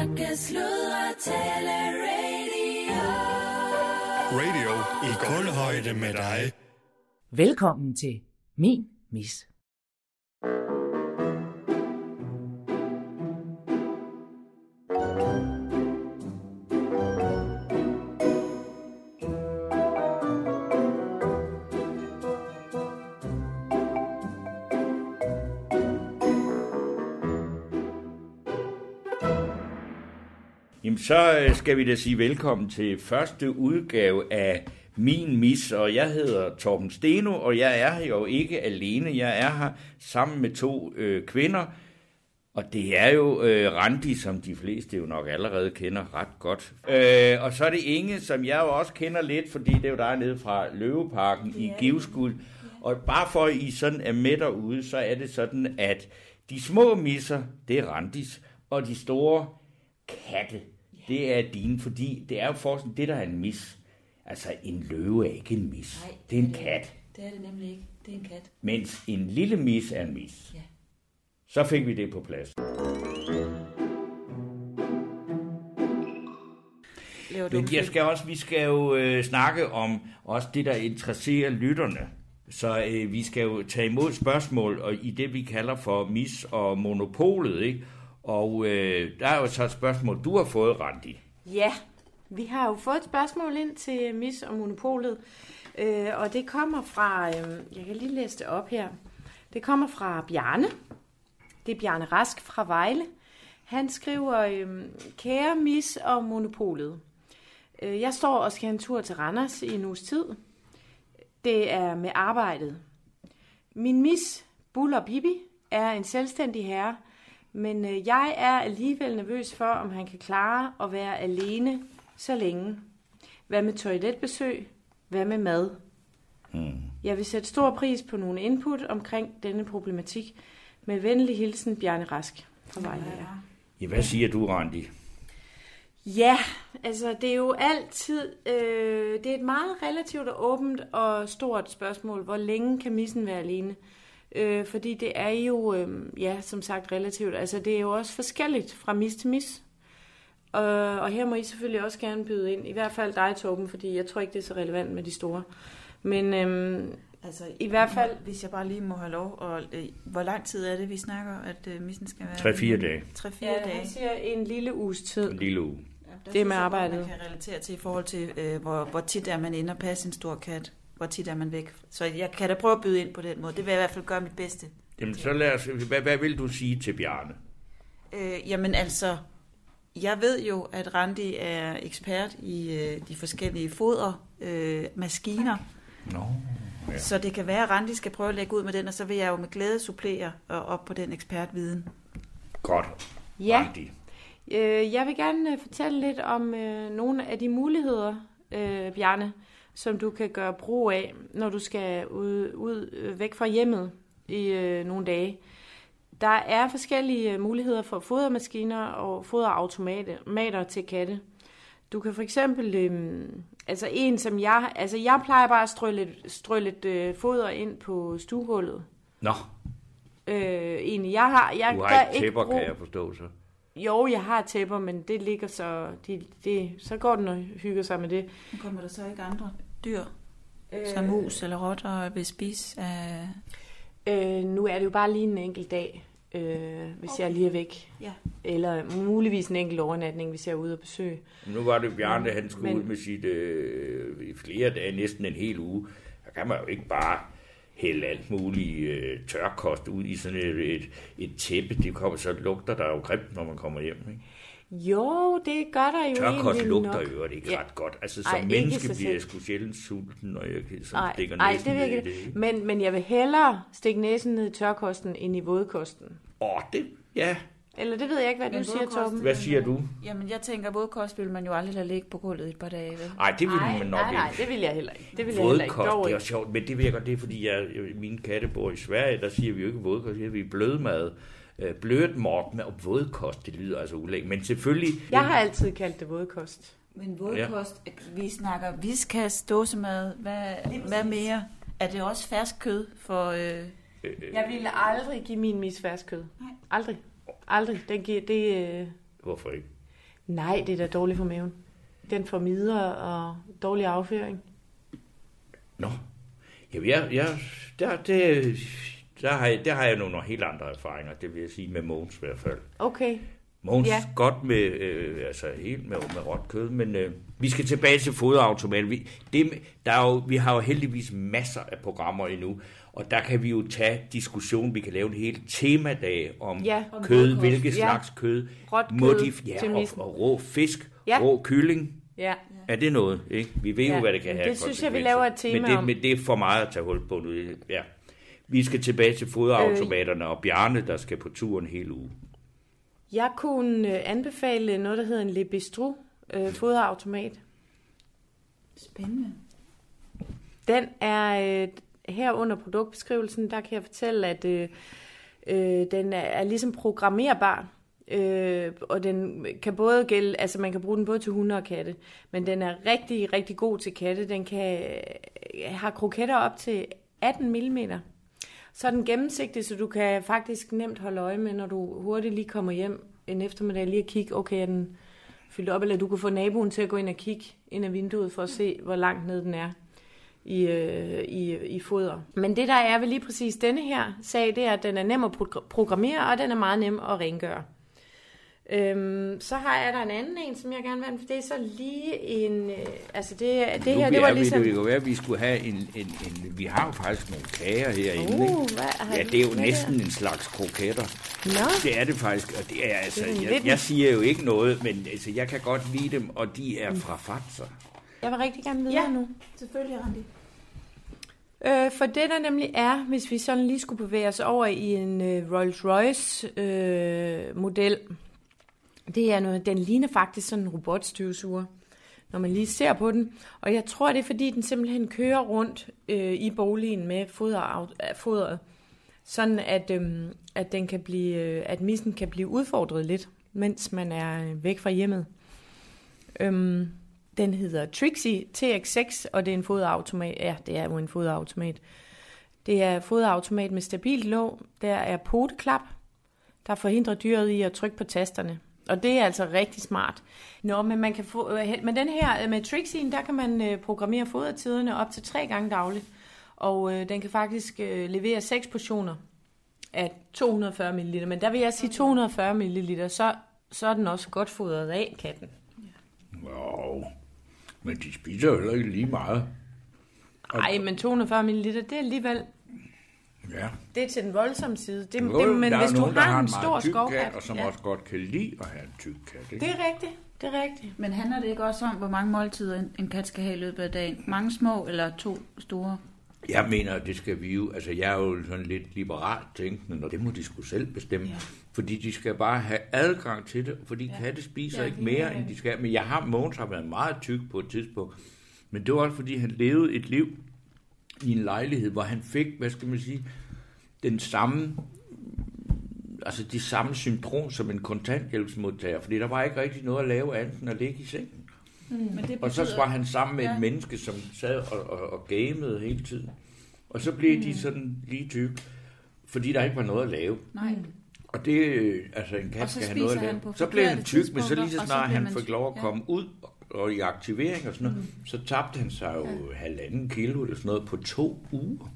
Snakke, sludre, tale, radio. Radio i kulhøjde med dig. Velkommen til Min Mis. Så øh, skal vi da sige velkommen til første udgave af Min Mis, og jeg hedder Torben Steno, og jeg er her jo ikke alene. Jeg er her sammen med to øh, kvinder, og det er jo øh, Randi, som de fleste jo nok allerede kender ret godt. Øh, og så er det Inge, som jeg jo også kender lidt, fordi det er jo der nede fra Løveparken i Givskud. Og bare for at I sådan er med derude, så er det sådan, at de små misser, det er Randis, og de store katte, det er dine, fordi det er jo forskning, det der er en mis. Altså, en løve er ikke en mis. Nej, det er en kat. Det er det nemlig ikke. Det er en kat. Mens en lille mis er en mis. Ja. Så fik vi det på plads. Men jeg skal også, vi skal jo øh, snakke om også det, der interesserer lytterne. Så øh, vi skal jo tage imod spørgsmål og i det, vi kalder for mis og monopolet, ikke? Og øh, der er jo så et spørgsmål, du har fået, Randi. Ja, vi har jo fået et spørgsmål ind til Mis og Monopolet, øh, og det kommer fra, øh, jeg kan lige læse det op her, det kommer fra Bjarne, det er Bjarne Rask fra Vejle. Han skriver, øh, kære Mis og Monopolet, øh, jeg står og skal have en tur til Randers i en uges tid. Det er med arbejdet. Min Mis, Buller Bibi, er en selvstændig herre, men øh, jeg er alligevel nervøs for, om han kan klare at være alene så længe. Hvad med toiletbesøg? Hvad med mad? Hmm. Jeg vil sætte stor pris på nogle input omkring denne problematik. Med venlig hilsen, Bjarne Rask fra Vejle. Ja, hvad siger du, Randi? Ja, altså det er jo altid, øh, det er et meget relativt og åbent og stort spørgsmål, hvor længe kan missen være alene? Øh, fordi det er jo, øh, ja, som sagt relativt, altså det er jo også forskelligt fra mis til mis. Og, og her må I selvfølgelig også gerne byde ind, i hvert fald dig, Torben, fordi jeg tror ikke, det er så relevant med de store. Men øhm, Altså, I hvert fald- Hvis jeg bare lige må have lov, og, øh, hvor lang tid er det, vi snakker, at øh, missen skal være? 3-4 dage. 3-4 ja, dage. han siger en lille uges tid. En lille uge. Ja, det synes med arbejdet. Man kan relatere til i forhold til, øh, hvor, hvor tit er man inde og passe en stor kat. Hvor tit er man væk. Så jeg kan da prøve at byde ind på den måde. Det vil jeg i hvert fald gøre mit bedste. Jamen, så lad os, hvad, hvad vil du sige til Bjarne? Øh, jamen altså, jeg ved jo, at Randi er ekspert i øh, de forskellige foder, øh, maskiner. Nå, ja. Så det kan være, at Randi skal prøve at lægge ud med den, og så vil jeg jo med glæde supplere og op på den ekspertviden. Godt, Ja, Randi. øh, jeg vil gerne øh, fortælle lidt om øh, nogle af de muligheder, øh, Bjarne, som du kan gøre brug af, når du skal ud, ud øh, væk fra hjemmet i øh, nogle dage. Der er forskellige øh, muligheder for fodermaskiner og foderautomater til katte. Du kan for eksempel, øh, altså en som jeg, altså jeg plejer bare at strø lidt, strø lidt øh, foder ind på stuegulvet. Nå, Øh, egentlig, jeg har, jeg du har ikke ikke tæpper, brug- kan jeg forstå så. Jo, jeg har tæpper, men det ligger så... Det, det, så går den og hygger sig med det. Nu kommer der så ikke andre dyr, Øh, som mus eller rotter, vil spise af... øh, nu er det jo bare lige en enkelt dag, øh, hvis okay. jeg lige er væk. Ja. Eller muligvis en enkelt overnatning, hvis jeg er ude og besøge. Nu var det Bjarne, han skulle Men- ud med sit øh, i flere dage, næsten en hel uge. Der kan man jo ikke bare hælde alt muligt øh, tørkost ud i sådan et, et, et tæppe. Det kommer, så lugter der jo grimt, når man kommer hjem. Ikke? Jo, det gør der jo Tørkost egentlig lugter nok. jo ikke Ja. ret godt. Altså Ej, som ikke menneske så bliver jeg sgu sjældent sulten, når jeg sådan Nej, stikker nej, næsen det ned i det. Men, men jeg vil hellere stikke næsen ned i tørkosten, end i vådkosten. Åh, det, ja. Eller det ved jeg ikke, hvad Men du siger, vådkost- Torben. Hvad siger du? Jamen, jeg tænker, vådkost vil man jo aldrig lade ligge på gulvet i et par dage, vel? Nej, det vil Nej, man nok nej, nej, ikke. det vil jeg heller ikke. Det vil jeg heller ikke. Vådkost, det er sjovt, men det godt, det er fordi, jeg, mine katte bor i Sverige, der siger vi jo ikke vådkost, siger vi blødmad. Øh, Blødt mort og vådkost, det lyder altså ulæg. Men selvfølgelig... Jeg har altid kaldt det vådkost. Men vådkost, ja. vi snakker viskas, dåsemad, hvad, hvad mere? Er det også fersk kød for... Øh, Øh, Jeg ville aldrig give min mis fersk kød. Nej. Aldrig. Aldrig. Den giver, det, øh, hvorfor ikke? Nej, det er da dårligt for maven. Den får midler og dårlig afføring. Nå. Jamen, jeg, jeg, der, det, der, har jeg, der har jeg nogle helt andre erfaringer, det vil jeg sige med Mogens i hvert fald. Okay. Mogens Ja. ja. godt med, øh, altså helt med, med råt kød, men øh, vi skal tilbage til foderautomaten. Vi, det, der er jo, vi har jo heldigvis masser af programmer endnu, og der kan vi jo tage diskussion. Vi kan lave en hel temadag om Ja. Om kød, råkost. hvilket Ja. slags kød. Råt kød ja, og, og rå fisk, Ja. rå kylling. Ja. Er det noget? Ikke? Vi ved Ja, jo, hvad det kan have det synes jeg, vi laver et tema men det, om. Men det er for meget at tage hul på nu. Ja. Vi skal tilbage til foderautomaterne og Bjarne, der skal på turen hele uge. Jeg kunne øh, anbefale noget, der hedder en Le Bistro øh, foderautomat. Spændende. Den er øh, her under produktbeskrivelsen, der kan jeg fortælle, at øh, øh, den er, er ligesom programmerbar. Øh, og den kan både gælde, altså man kan bruge den både til hunde og katte, men den er rigtig, rigtig god til katte. Den kan øh, have kroketter op til 18 mm. Så er den gennemsigtig, så du kan faktisk nemt holde øje med, når du hurtigt lige kommer hjem en eftermiddag, lige at kigge, okay, er den fyldt op, eller du kan få naboen til at gå ind og kigge ind ad vinduet for at se, hvor langt ned den er i, øh, i, i foder. Men det der er ved lige præcis denne her sag, det er, at den er nem at programmere, og den er meget nem at rengøre. Øhm, så har jeg der en anden en, som jeg gerne vil have, for det er så lige en, øh, altså det, det Nu her, det var ligesom... Vi, det kan være, at vi skulle have en, en, en... Vi har jo faktisk nogle kager herinde, Uh, ikke? hvad har Ja, det er jo hvad næsten en slags kroketter. Nå, Det er det faktisk, og det er altså... Det er Jeg, lidt- jeg siger jo ikke noget, men altså, jeg kan godt lide dem, og de er fra Fatser. jeg vil rigtig gerne videre Ja. nu. Selvfølgelig, Randi. Øh, for det der nemlig er, hvis vi sådan lige skulle bevæge os over i en øh, Rolls-Royce øh, model, det er noget, den ligner faktisk sådan en robotstøvsuger, når man lige ser på den. Og jeg tror, det er fordi, den simpelthen kører rundt øh, i boligen med foder, foderet, sådan at, øh, at, den kan blive, øh, at missen kan blive udfordret lidt, mens man er øh, væk fra hjemmet. Øhm, den hedder Trixie TX6, og det er en foderautomat. Ja, det er jo en foderautomat. Det er foderautomat med stabilt låg. Der er poteklap, der forhindrer dyret i at trykke på tasterne. Og det er altså rigtig smart. Nå, men man kan få, øh, men den her øh, med Trixien, der kan man øh, programmere fodertiderne op til tre gange dagligt. Og øh, den kan faktisk øh, levere seks portioner af 240 ml. Men der vil jeg sige 240 ml, så, så er den også godt fodret af, katten. Wow. Men de spiser heller ikke lige meget. Ej, men 240 ml, det er alligevel Ja. det er til den voldsomme side. Det, Jo, det, men er hvis du nogen, der har en meget stor tyk skovkat, kat, og som ja, også godt kan lide at have en tyk kat. Ikke? det er rigtigt. Det er rigtigt. Men handler det ikke også om, hvor mange måltider en, en kat skal have i løbet af dagen? Mange små eller to store? Jeg mener, at det skal vi jo... Altså, jeg er jo sådan lidt liberalt tænkende, og det må de skulle selv bestemme. Ja. Fordi de skal bare have adgang til det, fordi ja. katte spiser Ja, ikke mere, er- end de skal. Men jeg har, Mogens har været meget tyk på et tidspunkt. Men det var også, fordi han levede et liv i en lejlighed, hvor han fik, hvad skal man sige, den samme altså de samme symptom som en kontanthjælpsmodtager, fordi der var ikke rigtig noget at lave andet end at ligge i sengen. Men det Og så var han sammen med ja. Et menneske, som sad og, og, og gamede hele tiden. Og så blev Mm. de sådan lige tykke, fordi der ikke var noget at lave. Nej. Og det, øh, altså en kat skal have noget at lave. Så blev han tyk, men så lige så snart han fik tyk. lov at komme ud og i aktivering og sådan noget, Mm. så tabte han sig jo halvanden kilo eller sådan noget på to uger.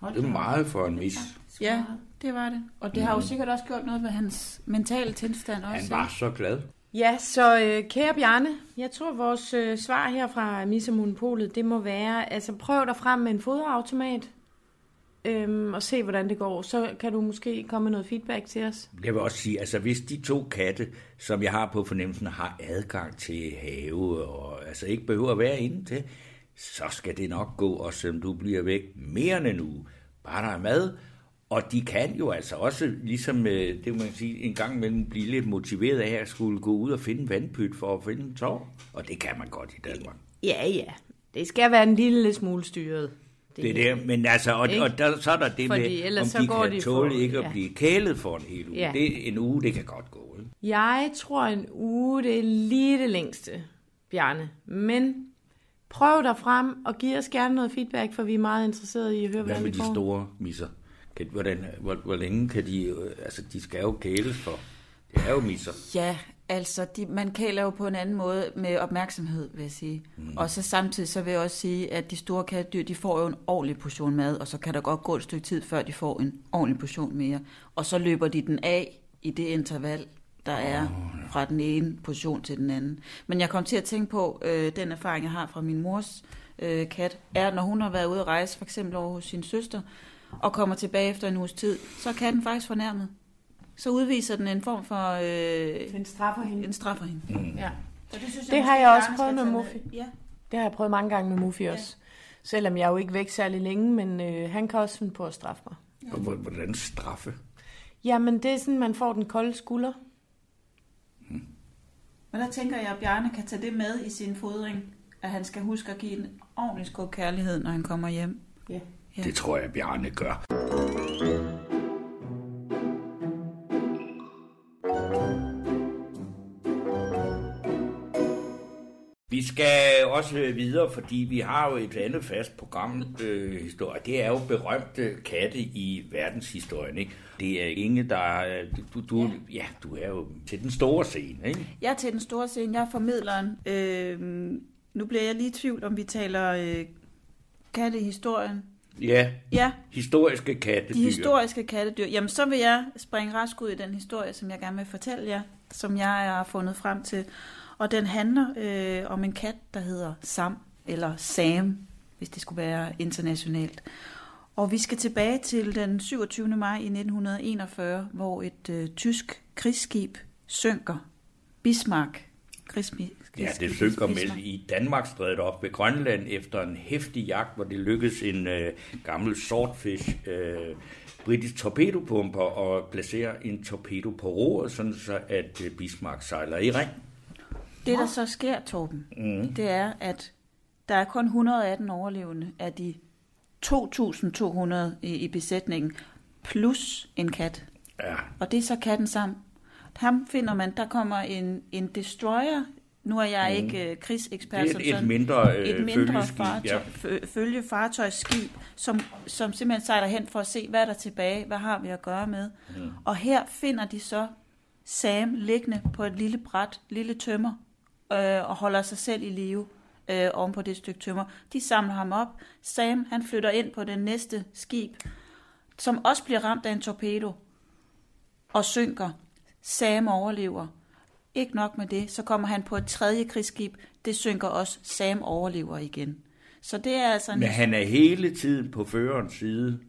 Hold Det er meget for en mis. Ja, det var det. Og det har jo sikkert også gjort noget ved hans mentale tilstand også. Han var så glad. Ja, så øh, kære Bjarne, jeg tror vores øh, svar her fra Misse Monopolet, det må være, altså prøv dig frem med en foderautomat, øhm, og se hvordan det går. Så kan du måske komme med noget feedback til os. Jeg vil også sige, altså hvis de to katte, som jeg har på fornemmelsen, har adgang til have, og altså ikke behøver at være inde til, så skal det nok gå, også selvom du bliver væk mere end en uge. Bare der er mad, og de kan jo altså også, ligesom øh, det må man sige, en gang imellem blive lidt motiveret af at skulle gå ud og finde en vandpyt for at finde en tår. Og det kan man godt i Danmark. Ja, ja. Det skal være en lille smule styret. Det er det, men altså, og, Ikke? og der, så er der det Fordi med, om så de går kan de tåle for- ikke at ja. blive kælet for en hel uge. Ja. Det, en uge, det kan godt gå. Ikke? Jeg tror en uge, det er lige det længste, Bjarne. Men prøv dig frem og giv os gerne noget feedback, for vi er meget interesserede i at høre, Hvad hvordan med det de store misser? Kan, hvordan, hvor, hvor længe kan de... øh, Altså, de skal jo kæles for. Det er jo misser. Ja, Altså, de, man kæler jo på en anden måde med opmærksomhed, vil jeg sige. Mm. Og så samtidig så vil jeg også sige, at de store kattedyr, de får jo en ordentlig portion mad, og så kan der godt gå et stykke tid, før de får en ordentlig portion mere. Og så løber de den af i det interval, der er fra den ene portion til den anden. Men jeg kom til at tænke på, øh, den erfaring, jeg har fra min mors øh, kat, er, når hun har været ude at rejse, for eksempel over hos sin søster, og kommer tilbage efter en uges tid, så er katten faktisk fornærmet. Så udviser den en form for... Øh, Den straffer hende. en straffer hende. Ja. Så det, synes Det har jeg også prøvet med Muffy. Ja. Det har jeg prøvet mange gange med Muffy også. Selvom jeg jo ikke væk særlig længe, men øh, han kan også finde på at straffe mig. Og hvor- hvordan straffe? Jamen, det er sådan, man får den kolde skulder. Men der tænker jeg, at Bjarne kan tage det med i sin fodring, at han skal huske at give en ordentlig skub kærlighed, når han kommer hjem. Ja. Ja. Det tror jeg, Bjarne gør. Vi skal også videre, fordi vi har jo et andet fast program, øh, historie. Det er jo berømte katte i verdenshistorien. Ikke? Det er Inge, der er, du, du, ja, du er jo til den store scene. Ikke? Jeg er til den store scene, jeg er formidleren. Øh, nu bliver jeg lige i tvivl, om vi taler øh, katte i historien. Ja, Ja, historiske kattedyr. de historiske kattedyr. Jamen, så vil jeg springe rask ud i den historie, som jeg gerne vil fortælle jer, som jeg har fundet frem til. Og den handler øh, om en kat, der hedder Sam, eller Sam, hvis det skulle være internationalt. Og vi skal tilbage til den 27. maj i 1941, hvor et øh, tysk krigsskib synker. Bismarck. Krigsmi- Ja, det synker med i Danmarksstrædet op ved Grønland efter en hæftig jagt, hvor det lykkedes en øh, gammel swordfish øh, britisk torpedopumper at placere en torpedo på roret, sådan så at øh, Bismarck sejler i ring. Det, der så sker, Torben, Mm. det er, at der er kun 118 overlevende af de 2.200 i, i besætningen, plus en kat. Ja, Og det er så katten sammen. Ham finder man, der kommer en, en destroyer. Nu er jeg Mm. ikke øh, krigsekspert. det er et, et sådan. mindre øh, et mindre fartøj, Ja. fø- følgefartøjsskib, som, som simpelthen sejler hen for at se, hvad er der tilbage, hvad har vi at gøre med. Mm. Og her finder de så Sam liggende på et lille bræt, lille tømmer, øh, og holder sig selv i live øh, oven på det stykke tømmer. De samler ham op. Sam, han flytter ind på det næste skib, som også bliver ramt af en torpedo, og synker. Sam overlever. Ikke nok med det, så kommer han på et tredje krigsskib. Det synker også. Sam overlever igen. Så det er altså en Men han er hele tiden på førerens side.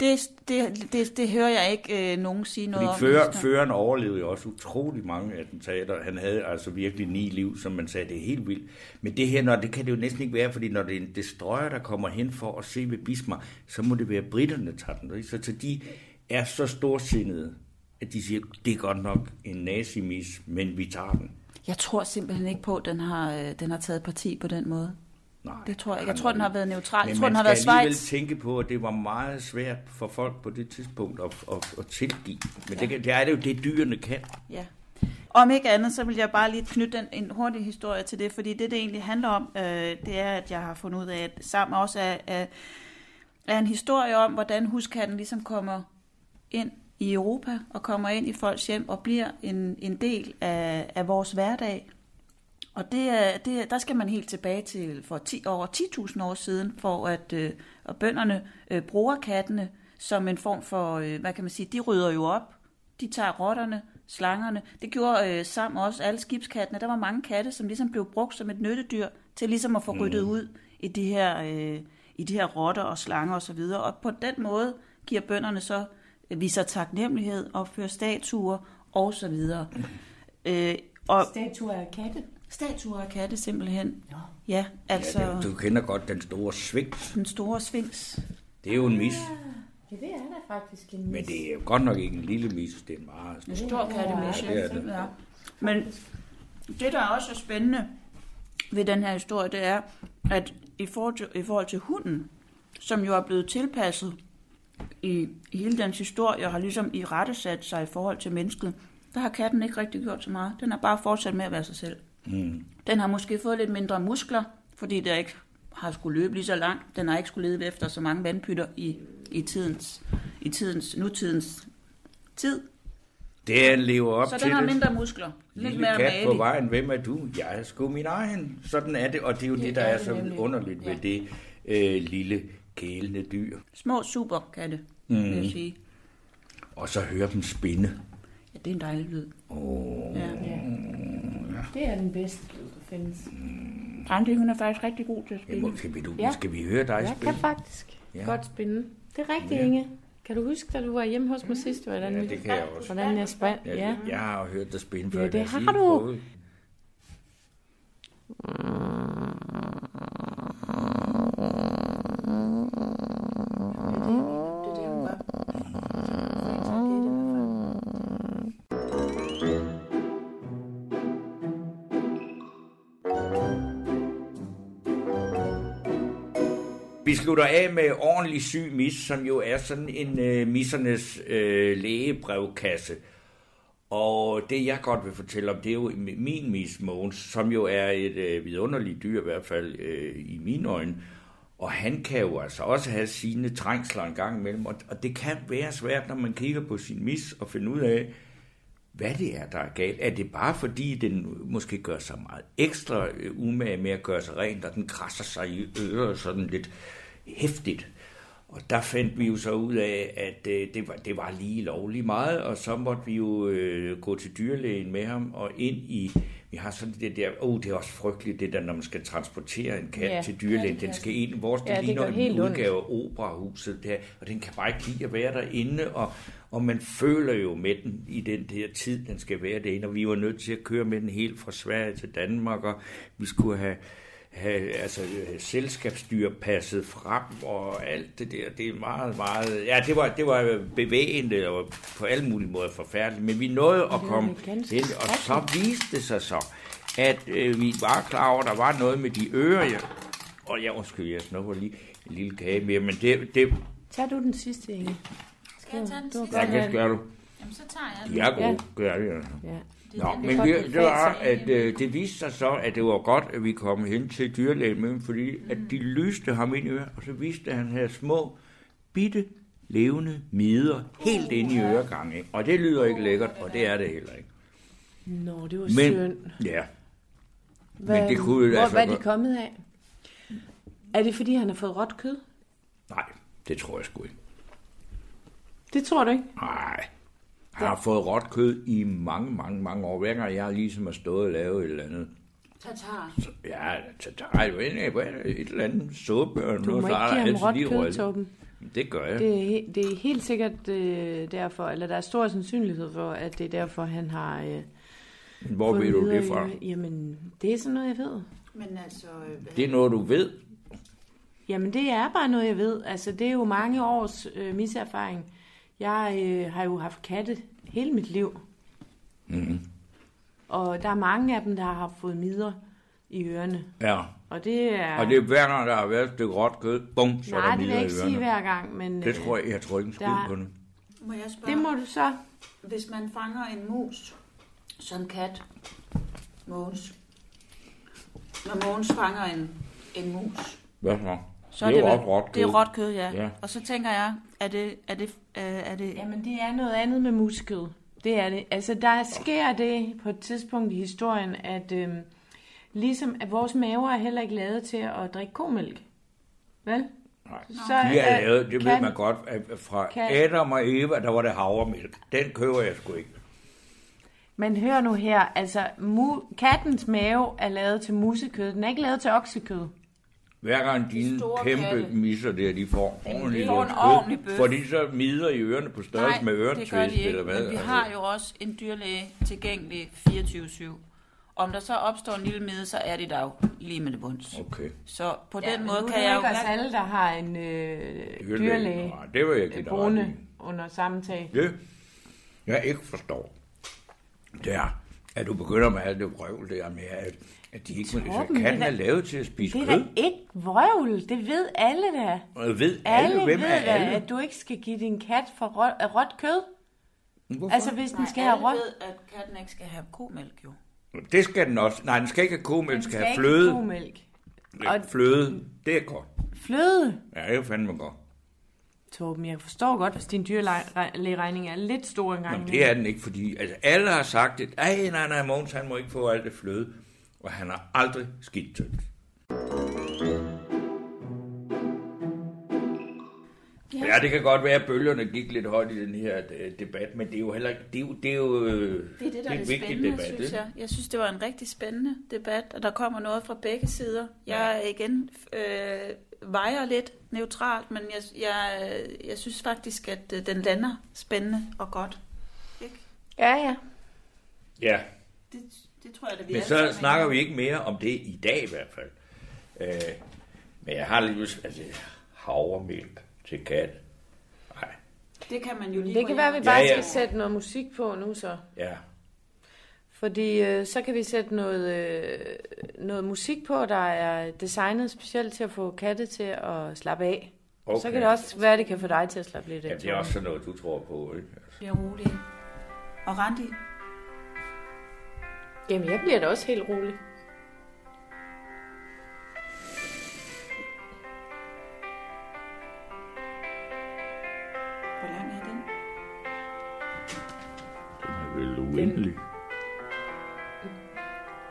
Det, det, det, det hører jeg ikke øh, nogen sige noget Fordi om. fører, føreren overlevede jo også utrolig mange attentater. Han havde altså virkelig ni liv, som man sagde, det er helt vildt. Men det her, når, det kan det jo næsten ikke være, fordi når det er en destroyer, der kommer hen for at se ved Bismarck, så må det være britterne, der tager den. Så, så de er så storsindede, at de siger, det er godt nok en nazimis, men vi tager den. Jeg tror simpelthen ikke på, at den har, øh, den har taget parti på den måde. Nej, Det tror jeg ikke. Jeg tror, den har været neutral. Jeg Men tror, den man har været skal alligevel Schweiz. tænke på, at det var meget svært for folk på det tidspunkt at, at, at tilgive. Men det, kan- det er det jo det, dyrene kan. Ja. Om ikke andet, så vil jeg bare lige knytte en, en hurtig historie til det, fordi det, det egentlig handler om, øh, det er, at jeg har fundet ud af, at sammen også er, er, er en historie om, hvordan huskatten ligesom kommer ind i Europa og kommer ind i folks hjem og bliver en, en del af, af vores hverdag. Og det, er- det, er- der skal man helt tilbage til for 10, over 10.000 år siden, for at øh, og bønderne øh, bruger kattene som en form for, øh, hvad kan man sige, de rydder jo op. De tager rotterne, slangerne. Det gjorde øh, Sam også, alle skibskattene. Der var mange katte, som ligesom blev brugt som et nyttedyr til ligesom at få ryddet ud i de her, øh, i de her rotter og slanger osv. Og, så videre. og på den måde giver bønderne så, øh, viser taknemmelighed, opfører statuer og så videre. Øh, og Statuer af katte. Statuer af katte simpelthen. Ja, altså Ja, det, du kender godt den store svigt. den store sphinx. Det er jo en mis. Ja, det er da faktisk en Men det er jo godt nok ikke en lille mis, det er en meget stor. En stor kattemis, Ja, det er det. ja. Men det, der også er spændende ved den her historie, det er, at i forhold til, i forhold til hunden, som jo er blevet tilpasset i, i hele dens historie, og har ligesom i rette sat sig i forhold til mennesket, der har katten ikke rigtig gjort så meget. Den har bare fortsat med at være sig selv. Mm. Den har måske fået lidt mindre muskler, fordi der ikke har skulle løbe lige så langt. Den har ikke skulle lede efter så mange vandpytter i, i, tidens, i tidens, nutidens tid. Den lever op Så til den har det. mindre muskler. Lidt Lille mere kat på malig. vejen, hvem er du? Jeg er sgu min egen. Sådan er det, og det er jo det, der er er det så nemlig. underligt ved det øh, lille kælende dyr. Små superkatte, mm. vil jeg sige. Og så høre dem spinde. Ja, det er en dejlig lyd. Oh. Ja. Det er den bedste lyd, der findes. Randi, hun er faktisk rigtig god til at Ja, spille. skal, vi, du, Ja. skal vi høre dig Jeg spille? kan faktisk Ja. ja. godt spinde. Det er rigtigt, Ja. ja. Inge. Kan du huske, da du var hjemme hos mig sidst, hvordan, Ja, det kan jeg også. hvordan jeg spand? Ja, Ja. Jeg har hørt dig spinde før. Ja, det jeg har du. Prøv. Vi slutter af med ordentlig syg mis, som jo er sådan en øh, missernes øh, lægebrevkasse. Og det jeg godt vil fortælle om, det er jo min mis Måns, som jo er et øh, vidunderligt dyr, i hvert fald øh, i mine øjne. Og han kan jo altså også have sine trængsler en gang imellem, og, og det kan være svært, når man kigger på sin mis og finde ud af, hvad det er, der er galt. Er det bare fordi, den måske gør sig meget ekstra øh, umage med at gøre sig rent, og den krasser sig i øret sådan lidt hæftigt? Og der fandt vi jo så ud af, at øh, det, var, det var lige lovligt meget, og så måtte vi jo øh, gå til dyrlægen med ham og ind i... Vi har sådan det der... Åh, oh, det er også frygteligt, det der, når man skal transportere en kat Ja, til dyrlægen. Den skal ind. Vores, det Ja, det ligner en udgave af operahuset der, og den kan bare ikke lide at være derinde, og, og man føler jo med den i den der tid, den skal være derinde, og vi var nødt til at køre med den helt fra Sverige til Danmark, og vi skulle have, have altså, selskabsdyr passet frem, og alt det der, det er meget, meget, ja, det var, det var bevægende, og på alle mulige måder forfærdeligt, men vi nåede at komme hen, og så viste det sig så, at øh, vi var klar over, at der var noget med de ører, jeg, og jeg, undskyld, jeg snupper lige en lille kage mere, men det, det Tag du den sidste, Inge. Skal jeg tage den sidste? ja, det gør du. Jamen, så tager jeg den. De er gode, Ja. gør det. Altså. Nå, er men vi, det det var, at øh, det viste sig så, at det var godt, at vi kom hen til dyrlægen med, ham, fordi at de lyste ham ind i øret, og så viste han havde små, bitte, levende mider helt inde i øregangen. ikke? Og det lyder ikke lækkert, og det er det heller ikke. Nå, det var Men, synd. ja, Hvad, det kunne jo hvor, altså hvad er de kommet af? Er det, fordi han har fået råt kød? nej, det tror jeg sgu ikke. Det tror du ikke? Nej, han har fået råt kød i mange, mange, mange år. Hver gang jeg ligesom har stået og lavet et eller andet. Tatar. Så, ja, tatar, hvad er det, et eller andet suppe. og Du noget, må så ikke der give ham råt kød. Torben. Det gør jeg. Det er, det er helt sikkert øh, derfor, eller der er stor sandsynlighed for, at det er derfor, han har øh, Hvor ved du det fra? i- Jamen, det er sådan noget, jeg ved. Men altså, øh, hvad- Det er noget, du ved. Jamen, det er bare noget, jeg ved. Altså, det er jo mange års øh, miserfaring. Jeg øh, har jo haft katte hele mit liv. Mm-hmm. Og der er mange af dem, der har fået midler i ørerne. Ja, Og det er... og det er hver gang, der har været et stykke råt kød, bum, så er Nej, der det vil midler jeg ikke sige hver gang, men... Det øh, tror jeg, jeg tror ikke en der- på det. må jeg spørge? Det må du så... Hvis man fanger en mus som kat, Mogens, når Mogens fanger en, en mus, Hvad så? Så Det er jo vel- også råt Det er kød. råt kød, ja. Ja. Og så tænker jeg, er det, er det, øh, er det Jamen, det er noget andet med muskød. Det er det. Altså, der sker det på et tidspunkt i historien, at øhm, ligesom at vores maver er heller ikke lavet til at drikke komælk. Vel? Nej. Så De er er- lavet, det ved kan- man godt, at fra kan- Adam og Eva, der var det havremælk. Den køber jeg sgu ikke. Men hør nu her, altså mu- kattens mave er lavet til musekød, den er ikke lavet til oksekød. Hver gang dine kæmpe katte. misser der, de får ordentligt får en ordentlig bøf. Får de så midler i ørerne på størrelse med det gør de øretvist, ikke, eller hvad? men vi har jo også en dyrlæge tilgængelig 24-7. Om der så opstår en lille mide, så er det der jo lige med det bunds. Okay. Så på Ja, den måde er kan det jeg jo... ikke os alle, der har en øh, dyrlæge Nej, det vil jeg ret boende under samme tag. Det, jeg ikke forstår, det er, at du begynder med alt det vrøvl der med, at, at de ikke må... Så katten det er er lavet til at spise Det er kød. da ikke vrøvl, det ved alle da. Og ved alle, Alle hvem ved er da, alle? at du ikke skal give din kat for råt, råt kød. Hvorfor? Altså, hvis den Nej, skal have råt... ved, at katten ikke skal have komælk, jo. Det skal den også. Nej, den skal ikke have komælk, den skal have ikke fløde. komælk. Og... Fløde, det er godt. Fløde. Ja, det er fandme godt. Torben, jeg forstår godt, hvis din dyrlægeregning er lidt stor engang. Jamen, det er den ikke, fordi altså, alle har sagt det. Ej, nej, nej, Mogens, han må ikke få alt det fløde. Og han har aldrig skidt tyndt. Ja. Ja, det kan godt være, at bølgerne gik lidt højt i den her øh, debat, men det er jo heller ikke, det er jo, det er jo øh, Det er det, der er en det vigtig spændende, debat, synes jeg. Jeg synes, det var en rigtig spændende debat, og der kommer noget fra begge sider. Jeg er igen øh, vejer lidt neutralt, men jeg, jeg, jeg synes faktisk, at øh, den lander spændende og godt. Ikke? Ja, ja. Ja, Det, det tror jeg, at vi men så er snakker enige vi ikke mere om det i dag i hvert fald. Øh, men jeg har lige lyst, altså havremælk til kat. Nej. Det kan man jo lige Det kan være, at vi bare Ja, ja. skal sætte noget musik på nu så. ja. Fordi øh, så kan vi sætte noget, øh, noget musik på, der er designet specielt til at få katte til at slappe af. Okay. Så kan det også være, at det kan få dig til at slappe lidt af. Ja, det er også sådan noget, du tror på, ikke? Altså, Bliver rolig. Og Randi, Jamen, jeg bliver da også helt rolig. hvor lang er den? den er vel uendelig.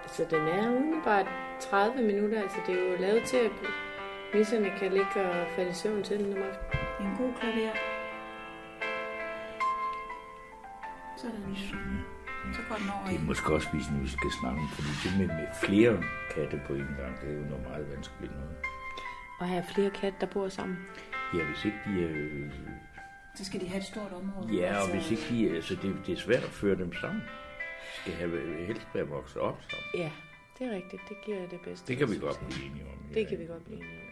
Så den er umiddelbart 30 minutter, altså det er jo lavet til, at misserne kan ligge og falde i søvn til den om aftenen. Er en god klaver. Sådan. Så går den over Det i. er måske også, hvis vi skal snakke om, fordi det med, med flere katte på en gang, det er jo noget meget vanskeligt noget. Og have flere katte, der bor sammen. Ja, hvis ikke de er... Øh, Så skal de have et stort område. ja, og Altså, hvis ikke de er... Altså, det, det er svært at føre dem sammen. De skal have, helst være vokset op sammen. Ja, det er rigtigt. Det giver det bedste. Det kan vi godt blive enige om. Det kan vi godt blive enige om.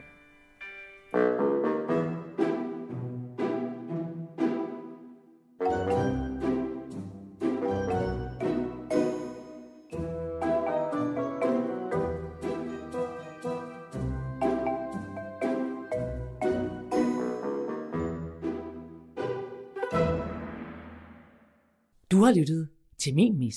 Du har lyttet til Min Mis.